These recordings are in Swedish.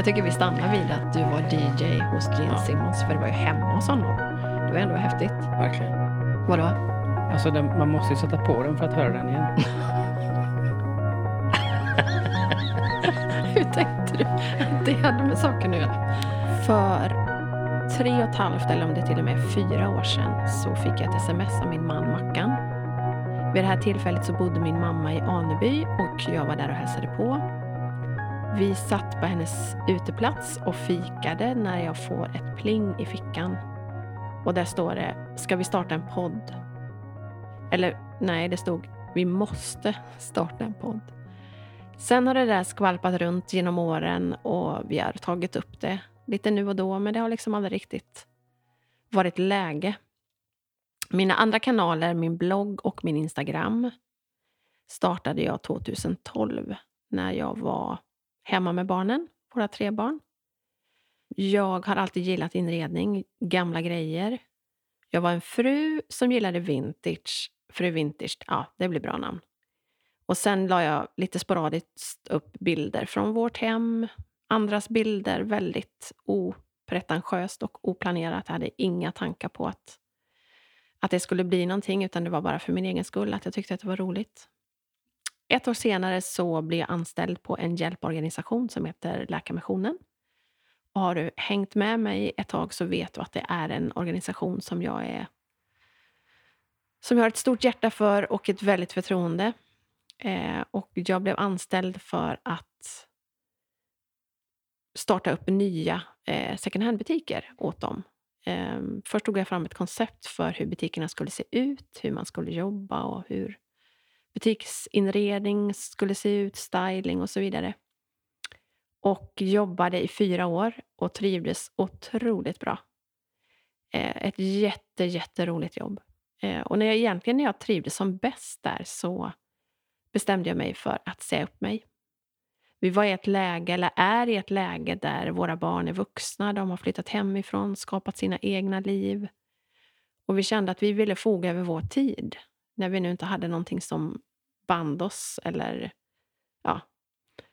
Jag tycker vi stannar vid att du var DJ hos Gene Ja. Simmons, för det var ju hemma hos honom. Det var ändå häftigt. Verkligen. Vadå? Alltså den, man måste ju sätta på den för att höra den igen. Hur tänkte du att det hade med saken att göra? För tre och ett halvt, eller om det till och med fyra år sedan, så fick jag ett sms av min man Mackan. Vid det här tillfället så bodde min mamma i Aneby och jag var där och hälsade på. Vi satt på hennes uteplats och fikade när jag får ett pling i fickan. Och där står det, ska vi starta en podd? Eller nej, det stod, vi måste starta en podd. Sen har det där skvalpat runt genom åren och vi har tagit upp det lite nu och då, men det har liksom aldrig riktigt varit läge. Mina andra kanaler, min blogg och min Instagram, startade jag 2012 när jag var hemma med barnen, våra tre barn. Jag har alltid gillat inredning, gamla grejer. Jag var en fru som gillade vintage. Fru Vintage, ja, det blir bra namn. Och sen la jag lite sporadiskt upp bilder från vårt hem. Andras bilder, väldigt opretentiöst och oplanerat. Jag hade inga tankar på att, att det skulle bli någonting, utan det var bara för min egen skull, att jag tyckte att det var roligt. Ett år senare så blev jag anställd på en hjälporganisation som heter Läkarmissionen. Och har du hängt med mig ett tag så vet du att det är en organisation som jag är som jag har ett stort hjärta för och ett väldigt förtroende. Eh, och jag blev anställd för att starta upp nya eh, second hand-butiker åt dem. Eh, först tog jag fram ett koncept för hur butikerna skulle se ut, hur man skulle jobba och hur butiksinredning skulle se ut, styling och så vidare. Och jobbade i fyra år och trivdes otroligt bra. Eh, ett jätte, jätteroligt jobb. Eh, och när jag egentligen när jag trivdes som bäst där så bestämde jag mig för att säga upp mig. Vi var i ett läge, eller är i ett läge där våra barn är vuxna, de har flyttat hemifrån, skapat sina egna liv. Och vi kände att vi ville foga över vår tid, när vi nu inte hade någonting som band oss, eller ja,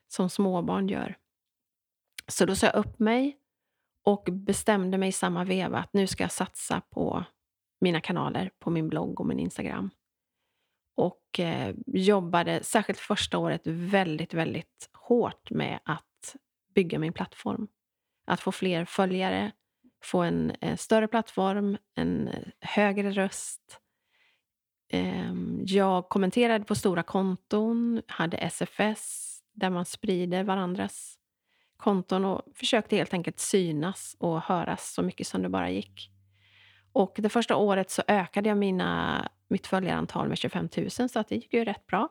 som småbarn gör. Så då sa jag upp mig och bestämde mig i samma veva att nu ska jag satsa på mina kanaler, på min blogg och min Instagram och eh, jobbade, särskilt första året, väldigt, väldigt hårt med att bygga min plattform. Att få fler följare, få en eh, större plattform, en eh, högre röst. Eh, jag kommenterade på stora konton, hade SFS där man sprider varandras konton och försökte helt enkelt synas och höras så mycket som det bara gick. Och det första året så ökade jag mina, mitt följarantal med 25 000 så att det gick ju rätt bra.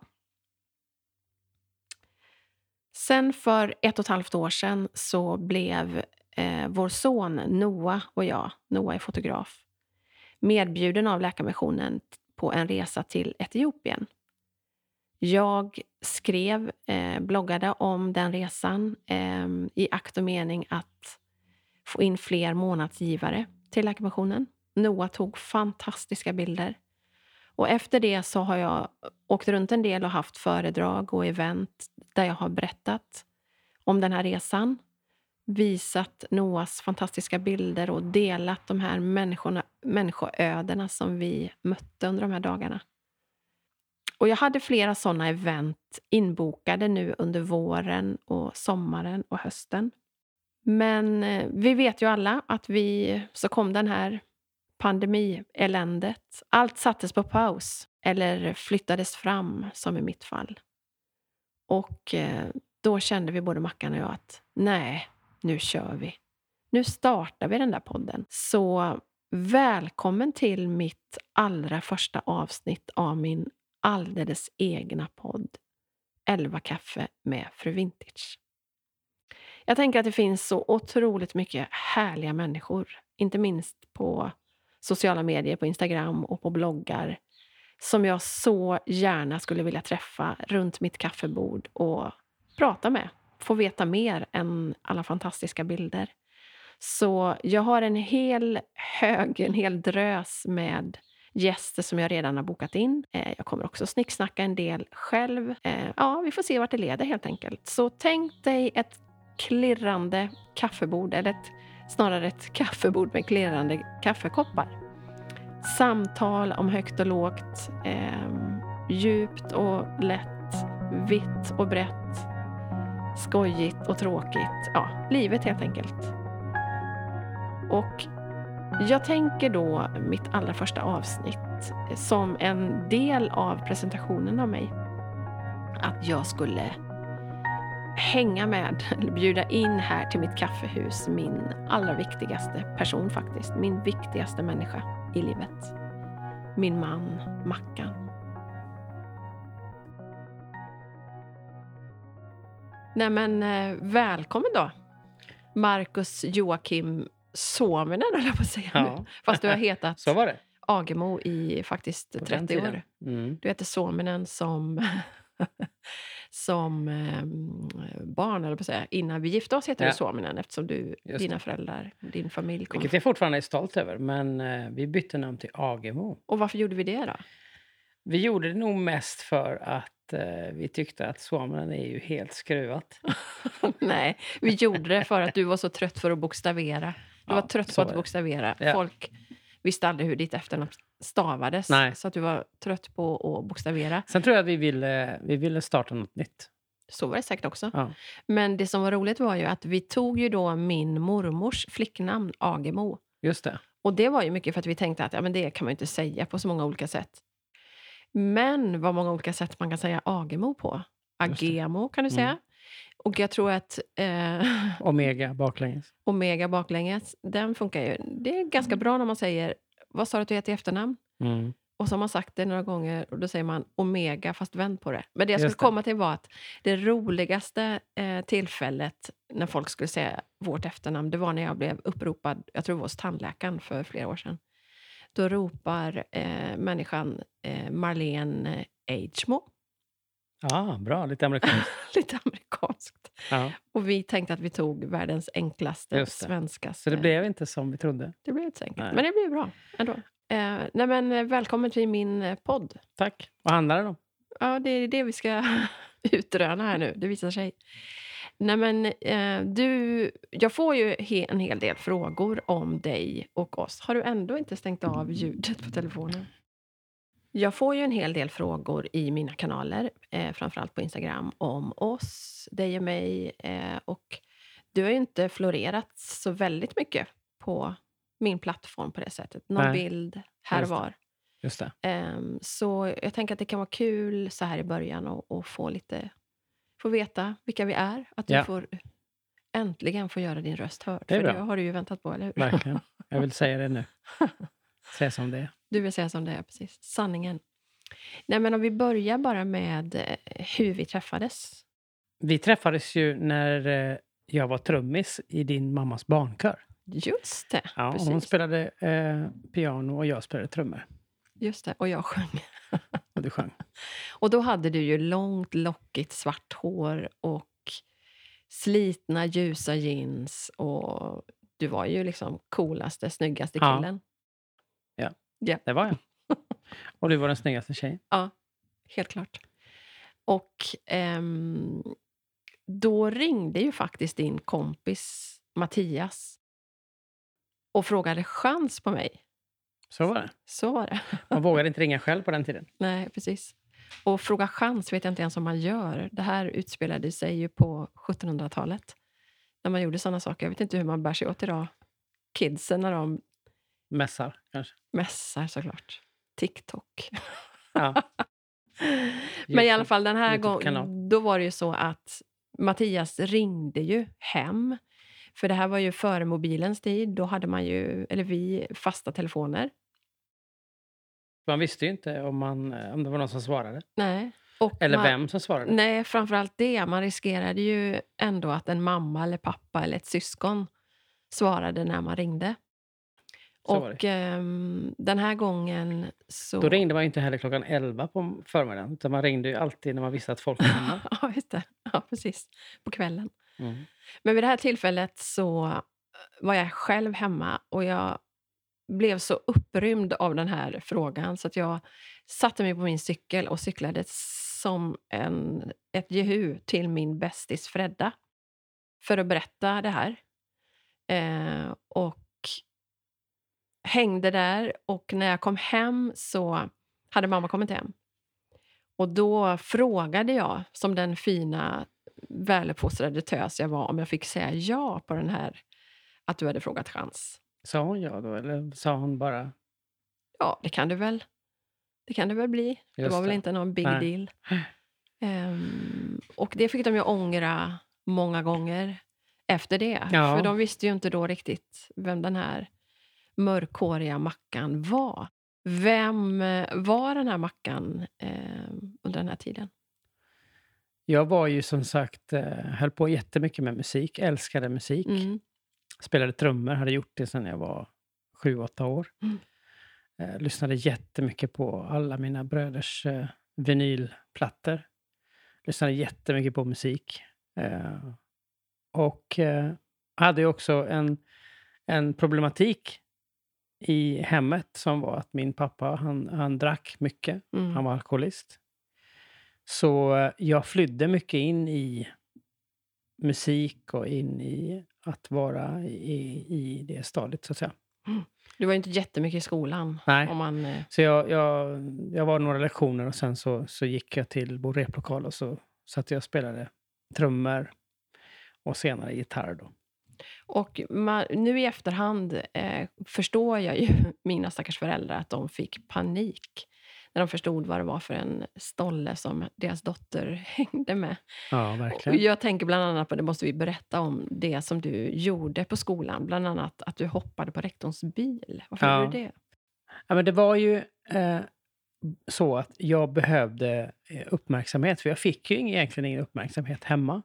Sen för ett och ett halvt år sedan så blev eh, vår son Noah och jag, Noah är fotograf, medbjuden av Läkarmissionen på en resa till Etiopien. Jag skrev, eh, bloggade om den resan eh, i akt och mening att få in fler månadsgivare till Läkarmissionen. Noah tog fantastiska bilder. Och efter det så har jag åkt runt en del och haft föredrag och event där jag har berättat om den här resan. Visat Noas fantastiska bilder och delat de här människorna, människoödena som vi mötte under de här dagarna. Och jag hade flera sådana event inbokade nu under våren och sommaren och hösten. Men eh, vi vet ju alla att vi, så kom den här pandemieländet. Allt sattes på paus eller flyttades fram, som i mitt fall. Och eh, då kände vi både Mackan och jag att nej, nu kör vi. Nu startar vi den där podden. Så välkommen till mitt allra första avsnitt av min alldeles egna podd 11 kaffe med Fru Vintage. Jag tänker att det finns så otroligt mycket härliga människor, inte minst på sociala medier, på Instagram och på bloggar som jag så gärna skulle vilja träffa runt mitt kaffebord och prata med. Få veta mer än alla fantastiska bilder. Så jag har en hel hög, en hel drös med gäster som jag redan har bokat in. Eh, jag kommer också snicksnacka en del själv. Eh, ja, vi får se vart det leder helt enkelt. Så tänk dig ett klirrande kaffebord, eller ett, snarare ett kaffebord med klirrande kaffekoppar. Samtal om högt och lågt, eh, djupt och lätt, vitt och brett, skojigt och tråkigt. Ja, livet helt enkelt. Och jag tänker då mitt allra första avsnitt som en del av presentationen av mig att jag skulle hänga med, eller bjuda in här till mitt kaffehus min allra viktigaste person faktiskt. Min viktigaste människa i livet. Min man Mackan. Nej men eh, välkommen då! Marcus Joakim Suominen höll jag på att säga Ja. Fast du har hetat Så var det. Agemo i faktiskt På den 30 tiden. år. Mm. Du heter Suominen som, som eh, barn, eller på att säga. Innan vi gifte oss heter Ja. du Suominen eftersom du, Just dina föräldrar, din familj kom. Vilket jag fortfarande är stolt över. Men eh, vi bytte namn till Agemo. Och varför gjorde vi det då? Vi gjorde det nog mest för att eh, vi tyckte att Suominen är ju helt skruvat. Nej, vi gjorde det för att du var så trött för att bokstavera. Du Ja, var trött på att bokstavera. Ja. Folk visste aldrig hur ditt efternamn stavades. Nej. Så att du var trött på att bokstavera. Sen tror jag att vi ville, vi ville starta något nytt. Så var det säkert också. Ja. Men det som var roligt var ju att vi tog ju då min mormors flicknamn, Agemo. Just det. Och det var ju mycket för att vi tänkte att ja, men det kan man ju inte säga på så många olika sätt. Men vad många olika sätt man kan säga Agemo på. Agemo kan du Mm. säga. Och jag tror att eh, Omega baklänges. Omega baklänges, den funkar ju. Det är ganska bra när man säger, vad sa du att du heter i efternamn? Mm. Och så har man sagt det några gånger och då säger man Omega fast vänd på det. Men det jag skulle komma till var att det roligaste eh, tillfället när folk skulle säga vårt efternamn, det var när jag blev uppropad, jag tror det var hos tandläkaren för flera år sedan. Då ropar eh, människan eh, Marlene Agemo, Ja, bra. Lite amerikanskt. lite amerikanskt. Ja. Och vi tänkte att vi tog världens enklaste, svenskaste. Så det blev inte som vi trodde. Det blev inte så enkelt. Nej. Men det blev bra ändå. Eh, nej men, eh, välkommen till min eh, podd. Tack. Vad handlar det om? Ja, det är det vi ska utröna här nu. Det visar sig. Nej men, eh, du, jag får ju he, en hel del frågor om dig och oss. Har du ändå inte stängt av ljudet på telefonen? Jag får ju en hel del frågor i mina kanaler, eh, framförallt på Instagram, om oss, dig och mig. Eh, och du har ju inte florerat så väldigt mycket på min plattform på det sättet. Någon Nej, bild här och var. Just det. Ehm, så jag tänker att det kan vara kul så här i början och få lite få veta vilka vi är. Att du Ja. får äntligen få göra din röst hörd. Det är För det har du ju väntat på, eller hur? Verkligen. Jag vill säga det nu. Säga som det är. Du vill säga som det är, precis. Sanningen. Nej, men om vi börjar bara med eh, hur vi träffades. Vi träffades ju när eh, jag var trummis i din mammas barnkör. Just det. Ja, precis. hon spelade eh, piano och jag spelade trummor. Just det. Och jag sjöng. Och du sjöng. Och då hade du ju långt, lockigt svart hår och slitna ljusa jeans. Och du var ju liksom coolaste, snyggaste Ja. killen. Det var jag. Och du var den snyggaste tjejen. Helt klart. Och ehm, då ringde ju faktiskt din kompis Mattias och frågade chans på mig. Så var det. Så var det. Man vågade inte ringa själv på den tiden. Nej, precis. Och fråga chans vet jag inte ens om man gör. Det här utspelade sig ju på 1700-talet. När man gjorde sådana saker. Jag vet inte hur man bär sig åt idag. Kidsen när de Mässar kanske. mässar såklart. TikTok. Ja. Men i alla fall den här gången, då var det ju så att Mattias ringde ju hem. För det här var ju före mobilens tid. Då hade man ju, eller vi, fasta telefoner. Man visste ju inte om, man, eh, om det var någon som svarade. Nej. Och Eller man, vem som svarade. Nej, framförallt det. Man riskerade ju ändå att en mamma eller pappa eller ett syskon svarade när man ringde. Så och ehm, den här gången så... Då ringde man ju inte heller klockan 11 på förmiddagen. Utan man ringde ju alltid när man visste att folk var hemma. ja, just det. Ja, precis. På kvällen. Mm. Men vid det här tillfället så eh, var jag själv hemma och jag blev så upprymd av den här frågan så att jag satte mig på min cykel och cyklade som en, ett jehu till min bästis Fredda. för att berätta det här. Eh, och hängde där och när jag kom hem så hade mamma kommit hem. Och då frågade jag, som den fina väluppfostrade tös jag var, om jag fick säga ja på den här att du hade frågat chans. Sa hon ja då, eller sa hon bara... Ja, det kan det väl. Det kan det väl bli. Just det var väl det. inte någon big Nej. deal. Ehm, och det fick de ju ångra många gånger efter det. Ja. För de visste ju inte då riktigt vem den här mörkhåriga Mackan var. Vem eh, var den här Mackan eh, under den här tiden? Jag var ju som sagt, eh, höll på jättemycket med musik, älskade musik. Mm. Spelade trummor, hade gjort det sedan jag var sju, åtta år. Mm. Eh, lyssnade jättemycket på alla mina bröders eh, vinylplattor. Lyssnade jättemycket på musik. Eh, och eh, hade ju också en, en problematik i hemmet som var att min pappa, han, han drack mycket. Mm. Han var alkoholist. Så eh, jag flydde mycket in i musik och in i att vara i, i det stadiet, så att säga. Du var ju inte jättemycket i skolan. Nej. Om man, eh, Så jag, jag, jag var några lektioner och sen så, så gick jag till vår replokal och så satt jag och spelade trummor och senare gitarr. Då. och ma, nu i efterhand eh, förstår jag ju mina stackars föräldrar att de fick panik när de förstod vad det var för en stolle som deras dotter hängde med. Ja, Och verkligen. jag tänker bland annat på, det måste vi berätta om, det som du gjorde på skolan. Bland annat att du hoppade på rektorns bil. Varför Ja. gjorde du det? Ja, men det var ju eh, så att jag behövde eh, uppmärksamhet, för jag fick ju egentligen ingen uppmärksamhet hemma.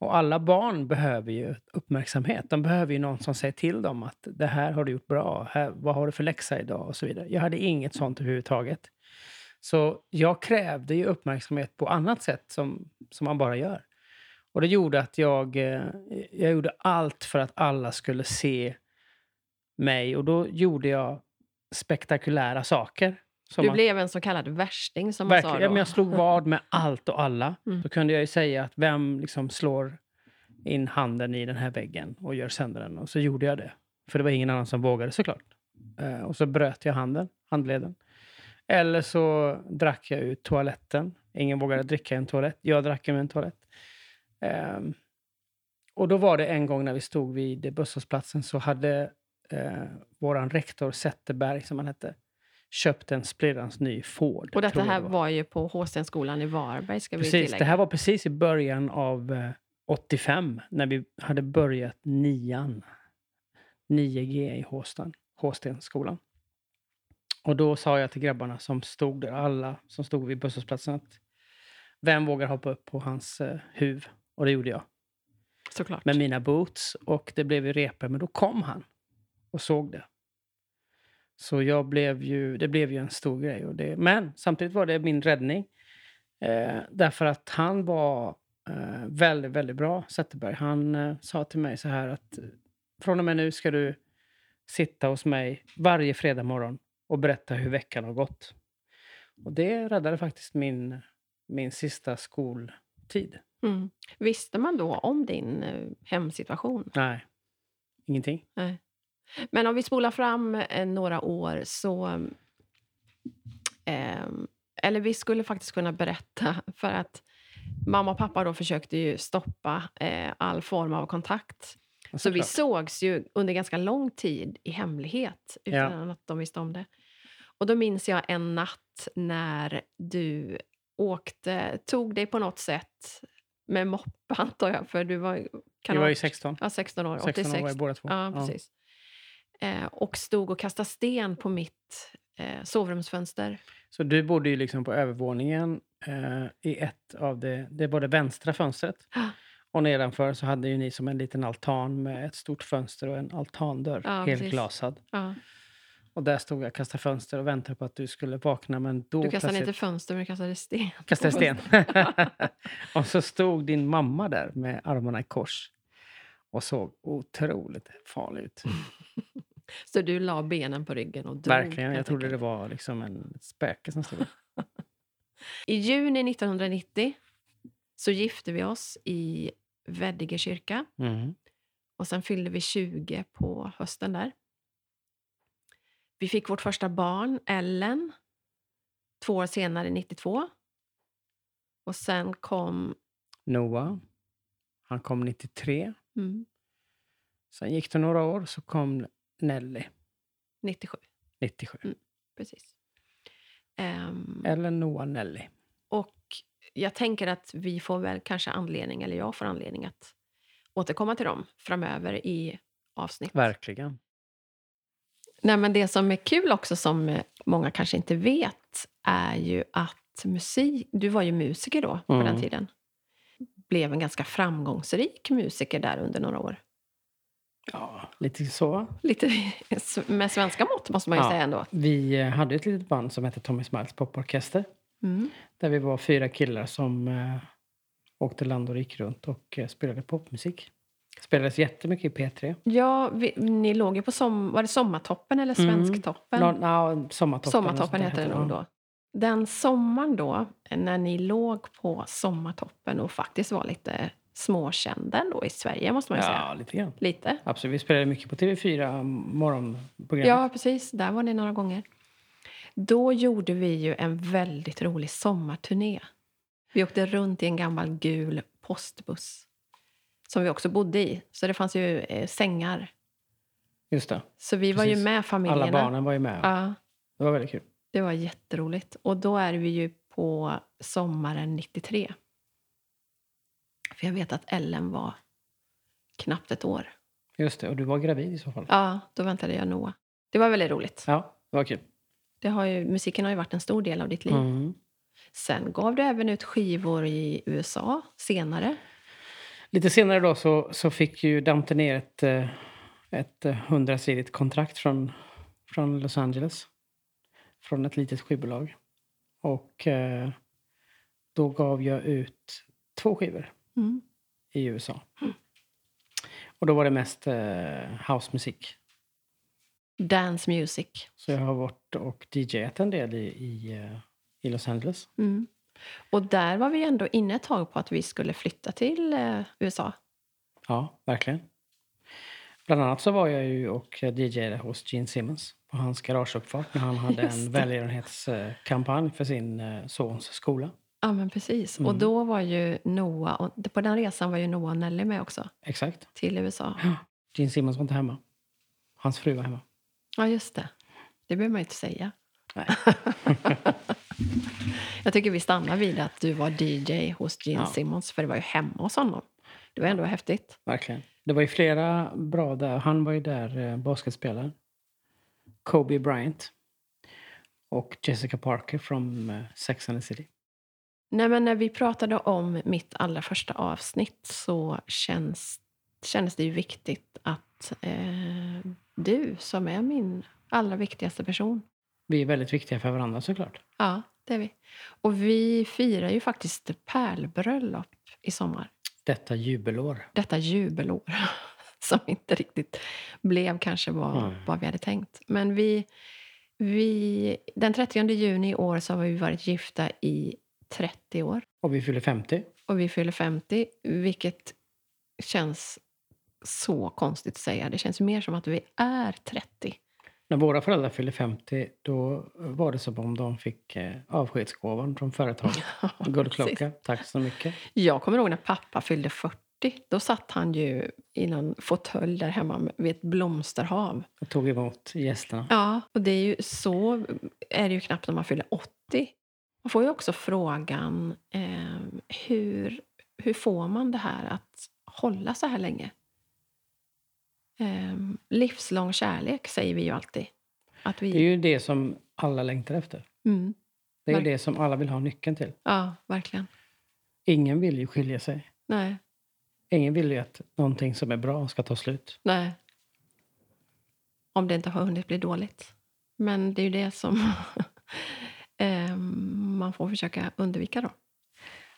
Och alla barn behöver ju uppmärksamhet. De behöver ju någon som säger till dem att det här har du gjort bra, här, vad har du för läxa idag och så vidare. Jag hade inget sånt överhuvudtaget. Så jag krävde ju uppmärksamhet på annat sätt som, som man bara gör. Och det gjorde att jag, eh, jag gjorde allt för att alla skulle se mig. Och då gjorde jag spektakulära saker. Som Du man- blev en så kallad värsting som man sa Ja, då. men jag slog vad med allt och alla. Mm. Då kunde jag ju säga att vem liksom slår in handen i den här väggen och gör sönder den. Och så gjorde jag det. För det var ingen annan som vågade såklart. Eh, och så bröt jag handen, handleden. Eller så drack jag ur toaletten. Ingen vågade dricka i en toalett. Jag drack ur en toalett. Ehm, och då var det en gång när vi stod vid busshållplatsen så hade eh, våran rektor Zetterberg, som han hette, köpt en splirrans ny Ford. Och detta här det var ju på H-stenskolan i Varberg, ska vi Precis, tillägga. det här var precis i början av eh, 85, när vi hade börjat nian. 9G i Håsten, Håstenskolan. Och då sa jag till grabbarna som stod där, alla som stod vid busshållplatsen, att vem vågar hoppa upp på hans eh, huv? Och det gjorde jag. Såklart. Med mina boots. Och det blev ju repor, men då kom han och såg det. Så jag blev ju, det blev ju en stor grej. Och det, men samtidigt var det min räddning. Eh, därför att han var eh, väldigt, väldigt bra, Zetterberg. Han eh, sa till mig så här att från och med nu ska du sitta hos mig varje fredag morgon och berätta hur veckan har gått. Och det räddade faktiskt min, min sista skoltid. Mm. Visste man då om din eh, hemsituation? Nej, ingenting. Nej. Men om vi spolar fram eh, några år så... ehm, eller vi skulle faktiskt kunna berätta, för att mamma och pappa då försökte ju stoppa eh, all form av kontakt. Så vi Såklart. sågs ju under ganska lång tid i hemlighet utan att de visste om det. Och då minns jag en natt när du åkte, tog dig på något sätt med moppe antar jag, för du var, kan Vi ha var ju varit- 16. Ja, 16 år. 16 år 86. var vi båda två. Ja, precis. Eh, och stod och kastade sten på mitt eh, sovrumsfönster. Så du bodde ju liksom på övervåningen eh, i ett av det, det det vänstra fönstret. Ah. Och nedanför så hade ju ni som en liten altan med ett stort fönster och en altandörr, Ja, helt precis. glasad. Ja. Och där stod jag och kastade fönster och väntade på att du skulle vakna. Men då Du kastade inte fönster, men du kastade sten. kastade sten. och så stod din mamma där med armarna i kors och såg otroligt farlig ut. Så du la benen på ryggen och drog. Verkligen, jag helt trodde det var liksom en spöke som stod. I juni 1990 så gifte vi oss i Veddige kyrka. Mm. Och sen fyllde vi 20 på hösten där. Vi fick vårt första barn, Ellen, två år senare, 92. Och sen kom... Noah, han kom 93. Mm, Sen gick det några år, så kom Nelly 97, 97. precis. Ehm, Eller Noah Nelly. och jag tänker att vi får väl kanske anledning, eller jag får anledning att återkomma till dem framöver i avsnitt. Verkligen. Nej, men det som är kul också, som många kanske inte vet, är ju att musik... Du var ju musiker då, på Mm. den tiden. Blev en ganska framgångsrik musiker där under några år. Ja, lite så. Lite med svenska mått, måste man ju Ja. säga ändå. Vi eh, hade ett litet band som hette Tommy Smiles Poporkester. Mm. Där vi var fyra killar som eh, åkte land och rik runt och eh, spelade popmusik. Spelades jättemycket i P3. Ja, vi, ni låg ju på som, var det Sommartoppen eller Mm. Svensktoppen? Nå, no, sommartoppen. Sommartoppen eller heter det nog då. Den sommaren då, när ni låg på Sommartoppen och faktiskt var lite småkända ändå i Sverige, måste man ju säga. Ja, lite grann. Lite. Absolut. Vi spelade mycket på TV4 morgonprogrammet. Ja, precis. Där var ni några gånger. Då gjorde vi ju en väldigt rolig sommarturné. Vi åkte runt i en gammal gul postbuss som vi också bodde i. Så det fanns ju eh, sängar. Just det. Så vi var ju Precis. med familjerna. Alla barnen var ju med. Ja, Det var väldigt kul. det var jätteroligt. Och då är vi ju på sommaren 93. För jag vet att Ellen var knappt ett år. Just det. Och du var gravid i så fall. Ja, då väntade jag Noah. Det var väldigt roligt. Ja, det var kul. Det har ju, musiken har ju varit en stor del av ditt liv. Mm. Sen gav du även ut skivor i USA senare. Lite senare då så, så fick ju Dante ner ett, eh, ett hundrasidigt kontrakt från, från Los Angeles. Från ett litet skivbolag. Och eh, då gav jag ut två skivor Mm. i USA. Och då var det mest eh, housemusik. Dance music. Så jag har varit och DJat en del i, i, eh, i Los Angeles. Mm. Och där var vi ändå inne ett tag på att vi skulle flytta till eh, USA. Ja, verkligen. Bland annat så var jag ju och DJade hos Gene Simmons på hans garageuppfart när han hade en välgörenhetskampanj för sin eh, sons skola. Ja, men precis. Och Mm. då var ju Noah, och på den resan var ju Noah och Nelly med också, Exakt. till USA. Gene Simmons var inte hemma. Hans fru var hemma. Ja, just det. Det behöver man ju inte säga. Nej. Jag tycker vi stannar vid att du var DJ hos Gene Ja. Simmons, för det var ju hemma hos honom. Det var ändå häftigt. Verkligen. Det var ju flera bra där. Han var ju där, eh, basketspelaren. Kobe Bryant. Och Jessica Parker från eh, Sex and the City. Nej, men när vi pratade om mitt allra första avsnitt så känns, kändes det ju viktigt att eh, du, som är min allra viktigaste person, Vi är väldigt viktiga för varandra såklart. ja, det är vi. Och vi firar ju faktiskt pärlbröllop i sommar. Detta jubelår. Detta jubelår som inte riktigt blev kanske vad, Mm. vad vi hade tänkt. Men vi, vi, den 30 juni i år så har vi varit gifta i 30 år. Och vi fyller 50. Och vi fyller 50, vilket känns så konstigt att säga. Det känns mer som att vi är 30. När våra föräldrar fyllde 50 då var det som om de fick eh, avskedsgåvan från företaget. Guldklocka. Tack så mycket. Jag kommer ihåg när pappa fyllde 40. Då satt han ju i någon fåtölj där hemma vid ett blomsterhav. Och tog emot gästerna. Ja, och det är ju så är det ju knappt när man fyller 80. Man får ju också frågan eh, hur, hur får man det här att hålla så här länge? Eh, livslång kärlek säger vi ju alltid. Att vi, Det är ju det som alla längtar efter. mm, Det är Verk- det som alla vill ha nyckeln till. ja, verkligen. Ingen vill ju skilja sig. Nej, Ingen vill ju att någonting som är bra ska ta slut. nej. Om det inte har hunnit bli dåligt. Men det är ju det som eh, man får försöka undvika då.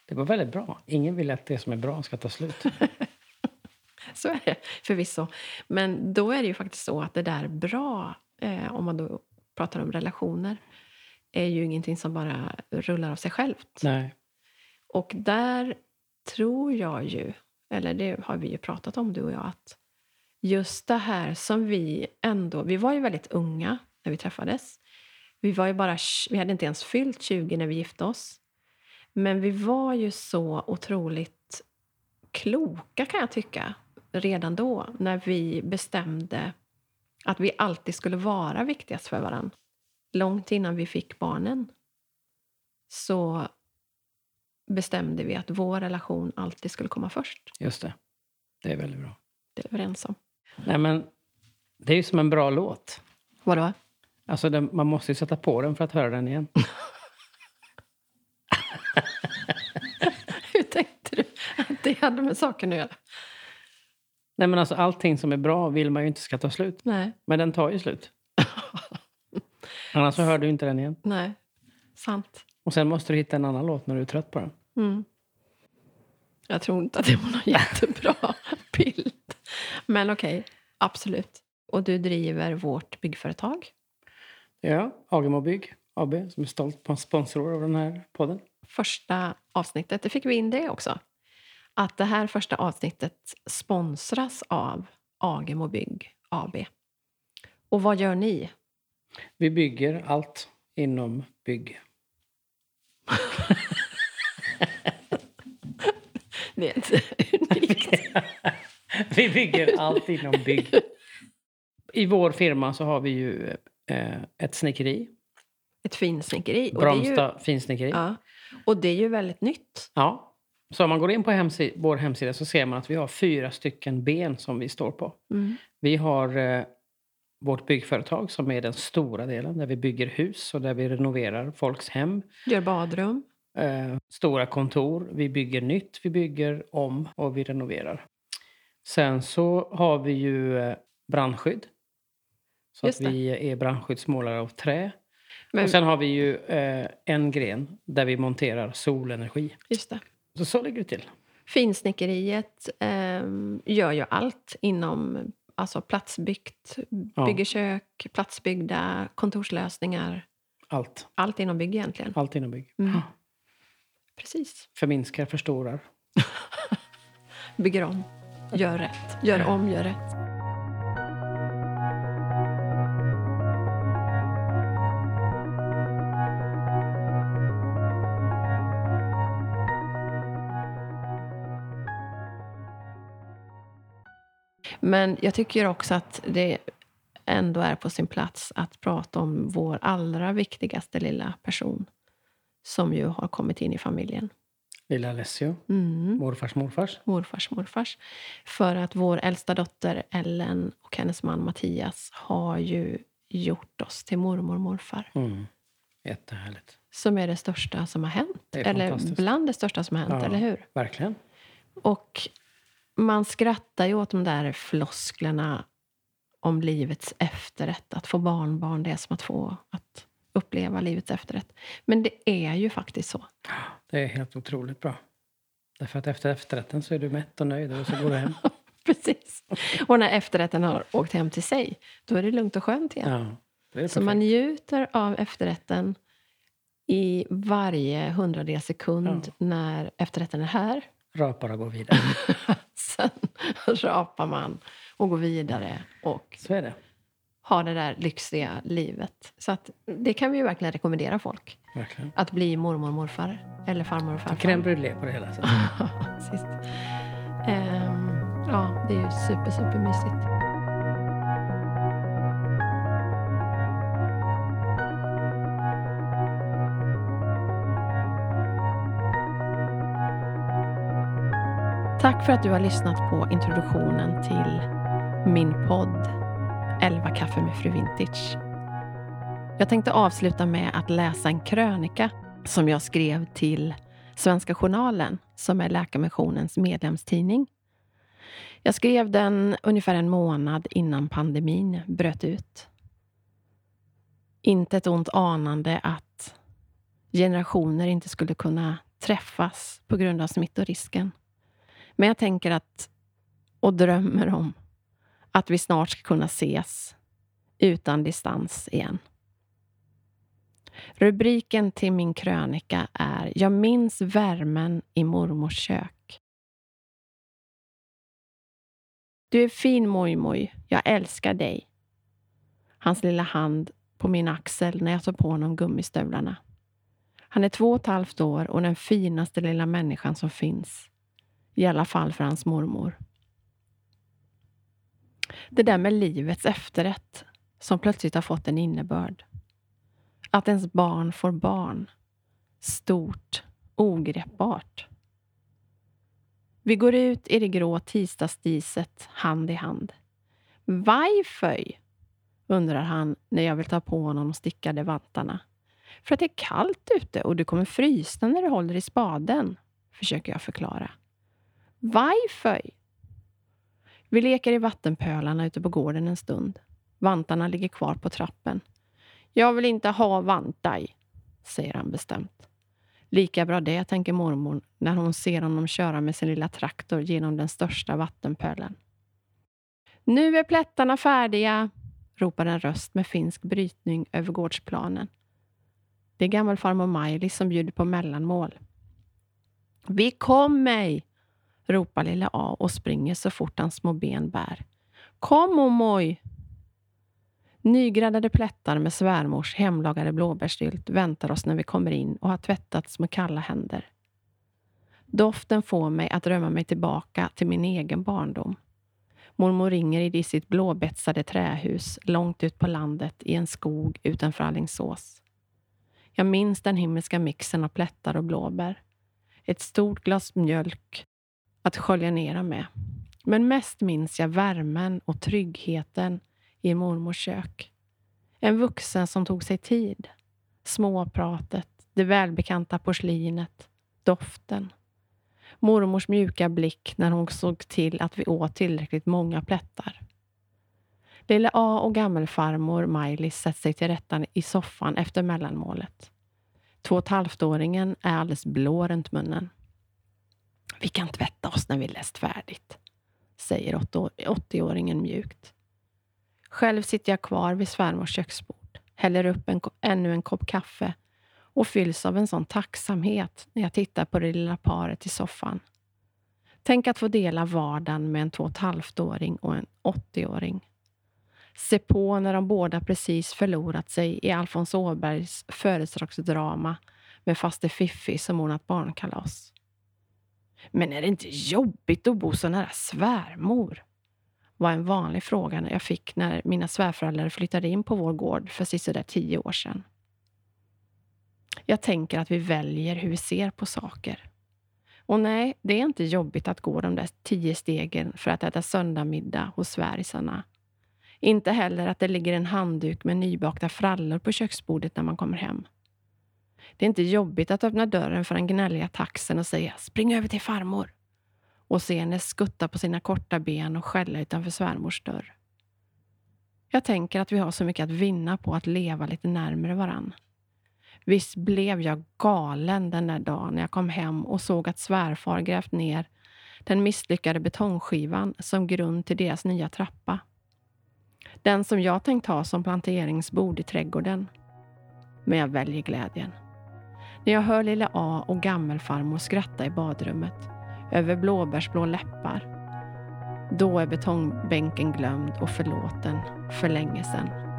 Det var väldigt bra. Ingen vill att det som är bra ska ta slut. Så är det förvisso. Men då är det ju faktiskt så att det där bra, eh, om man då pratar om relationer, är ju ingenting som bara rullar av sig självt. Nej. Och där tror jag ju eller det har vi ju pratat om du och jag, att just det här som vi ändå... Vi var ju väldigt unga när vi träffades. Vi, var ju bara, vi hade inte ens fyllt 20 när vi gifte oss. Men vi var ju så otroligt kloka, kan jag tycka, redan då när vi bestämde att vi alltid skulle vara viktigast för varandra. Långt innan vi fick barnen så bestämde vi att vår relation alltid skulle komma först. Just det. Det är väldigt bra. Det är vi överens om. Nej, men det är ju som en bra låt. Vadå? Alltså, den, man måste ju sätta på den för att höra den igen. Hur tänkte du att det hade med saken att göra? Nej, men alltså, allting som är bra vill man ju inte ska ta slut. Nej. Men den tar ju slut. Annars så hör du inte den igen. Nej, sant. Och sen måste du hitta en annan låt när du är trött på den. Mm. Jag tror inte att det var någon jättebra bild. Men okej, absolut. Och du driver vårt byggföretag. Ja, Agemo Bygg AB som är stolt på sponsor av den här podden. Första avsnittet, det fick vi in det också. Att det här första avsnittet sponsras av Agemo Bygg AB. Och vad gör ni? Vi bygger allt inom bygg. Det är inte unikt. vi bygger allt inom bygg. I vår firma så har vi ju ett snickeri. Ett finsnickeri. Är ju, Bromsta finsnickeri. Ja. ja, och det är ju väldigt nytt. Så om man går in på hemsi- vår hemsida så ser man att vi har fyra stycken ben som vi står på. Mm. Vi har eh, vårt byggföretag som är den stora delen där vi bygger hus och där vi renoverar folks hem. Gör badrum. Eh, stora kontor. Vi bygger nytt, vi bygger om och vi renoverar. Sen så har vi ju eh, brandskydd. Så att vi är brandskyddsmålare av trä. Men, Och sen har vi ju eh, en gren där vi monterar solenergi. just det. Så så ligger det till. Finsnickeriet ehm, gör ju allt inom alltså platsbyggt, Ja. bygger kök, platsbyggda kontorslösningar. Allt. Allt inom bygg egentligen. Allt inom bygg. Mm. Precis. Förminskar, förstorar. Bygger om. Gör rätt. Gör om, gör rätt. Men jag tycker också att det ändå är på sin plats att prata om vår allra viktigaste lilla person som ju har kommit in i familjen. Lilla Alessio, Mm. morfars morfars. morfars morfars. För att vår äldsta dotter Ellen och hennes man Mattias har ju gjort oss till mormor och morfar. Mm. Jättehärligt. Som är det största som har hänt. Eller bland det största som har hänt, Ja. eller hur? Verkligen. Och man skrattar ju åt de där flosklerna om livets efterrätt. Att få barnbarn, det är som att få att uppleva livets efterrätt. Men det är ju faktiskt så. Det är helt otroligt bra. Därför att efter efterrätten så är du mätt och nöjd och så går du hem. Precis. Och när efterrätten har åkt hem till sig, då är det lugnt och skönt igen. Ja, Så man njuter av efterrätten i varje hundradels sekund Ja. när efterrätten är här. Rapar och går vidare. Sen rapar man och går vidare och Så är det. har det där lyxiga livet. Så att det kan vi ju verkligen rekommendera folk. Verkligen. Att bli mormor och morfar. Eller farmor och farfar. Crème brûlée på det hela. Sist. Ehm, ja, det är ju super, super mysigt. Tack för att du har lyssnat på introduktionen till min podd 11 kaffe med fru Vintage. Jag tänkte avsluta med att läsa en krönika som jag skrev till Svenska Journalen, som är Läkarmissionens medlemstidning. Jag skrev den ungefär en månad innan pandemin bröt ut. Inte ett ont anande att generationer inte skulle kunna träffas på grund av smittorisken. Men jag tänker att, och drömmer om, att vi snart ska kunna ses utan distans igen. Rubriken till min krönika är Jag minns värmen i mormors kök. Du är fin mojmoj. Jag älskar dig. Hans lilla hand på min axel när jag tar på honom gummistövlarna. Han är två och ett halvt år och den finaste lilla människan som finns. I alla fall för hans mormor. Det där med livets efterrätt som plötsligt har fått en innebörd. Att ens barn får barn. Stort, ogreppbart. Vi går ut i det grå tisdagsdiset hand i hand. Varför? undrar han när jag vill ta på honom de stickade vantarna. För att det är kallt ute och du kommer frysa när du håller i spaden, försöker jag förklara. Varför? Vi leker i vattenpölarna ute på gården en stund. Vantarna ligger kvar på trappen. Jag vill inte ha vantar, säger han bestämt. Lika bra det, tänker mormor när hon ser honom köra med sin lilla traktor genom den största vattenpölen. Nu är plättarna färdiga, ropar en röst med finsk brytning över gårdsplanen. Det är gammelfarmor Maj-Lis som bjuder på mellanmål. Vi kommer! Ropar lilla A och springer så fort hans små ben bär. Kom Omoj! Nygräddade plättar med svärmors hemlagade blåbärssylt väntar oss när vi kommer in och har tvättats med kalla händer. Doften får mig att drömma mig tillbaka till min egen barndom. Mormor ringer i sitt blåbetsade trähus långt ut på landet i en skog utanför Allingsås. Jag minns den himmelska mixen av plättar och blåbär. Ett stort glas mjölk att skölja ner dem med. Men mest minns jag värmen och tryggheten i mormors kök. En vuxen som tog sig tid. Småpratet, det välbekanta porslinet, doften. Mormors mjuka blick när hon såg till att vi åt tillräckligt många plättar. Lille A och gammelfarmor Maj-Lis sätter sig till rätta i soffan efter mellanmålet. Två och ett halvt-åringen är alldeles blå runt munnen. Vi kan tvätta oss när vi läst färdigt, säger 80-åringen mjukt. Själv sitter jag kvar vid svärmors köksbord, häller upp en, ännu en kopp kaffe och fylls av en sån tacksamhet när jag tittar på det lilla paret i soffan. Tänk att få dela vardagen med en två och ett halvt-åring och en 80-åring. Se på när de båda precis förlorat sig i Alfons Åbergs födelsedagsdrama med faste Fiffi som ordnat barnkalas. Men är det inte jobbigt att bo så nära svärmor? var en vanlig fråga jag fick när mina svärföräldrar flyttade in på vår gård för sisådär tio år sedan. Jag tänker att vi väljer hur vi ser på saker. Och nej, det är inte jobbigt att gå de där tio stegen för att äta söndagsmiddag hos svärisarna. Inte heller att det ligger en handduk med nybakta frallor på köksbordet när man kommer hem. Det är inte jobbigt att öppna dörren för den gnälliga taxen och säga spring över till farmor och se henne skutta på sina korta ben och skälla utanför svärmors dörr. Jag tänker att vi har så mycket att vinna på att leva lite närmare varann. Visst blev jag galen den där dagen när jag kom hem och såg att svärfar grävt ner den misslyckade betongskivan som grund till deras nya trappa. Den som jag tänkt ha som planteringsbord i trädgården. Men jag väljer glädjen. När jag hör lilla A och gammelfarmor skratta i badrummet över blåbärsblå läppar. Då är betongbänken glömd och förlåten för länge sedan.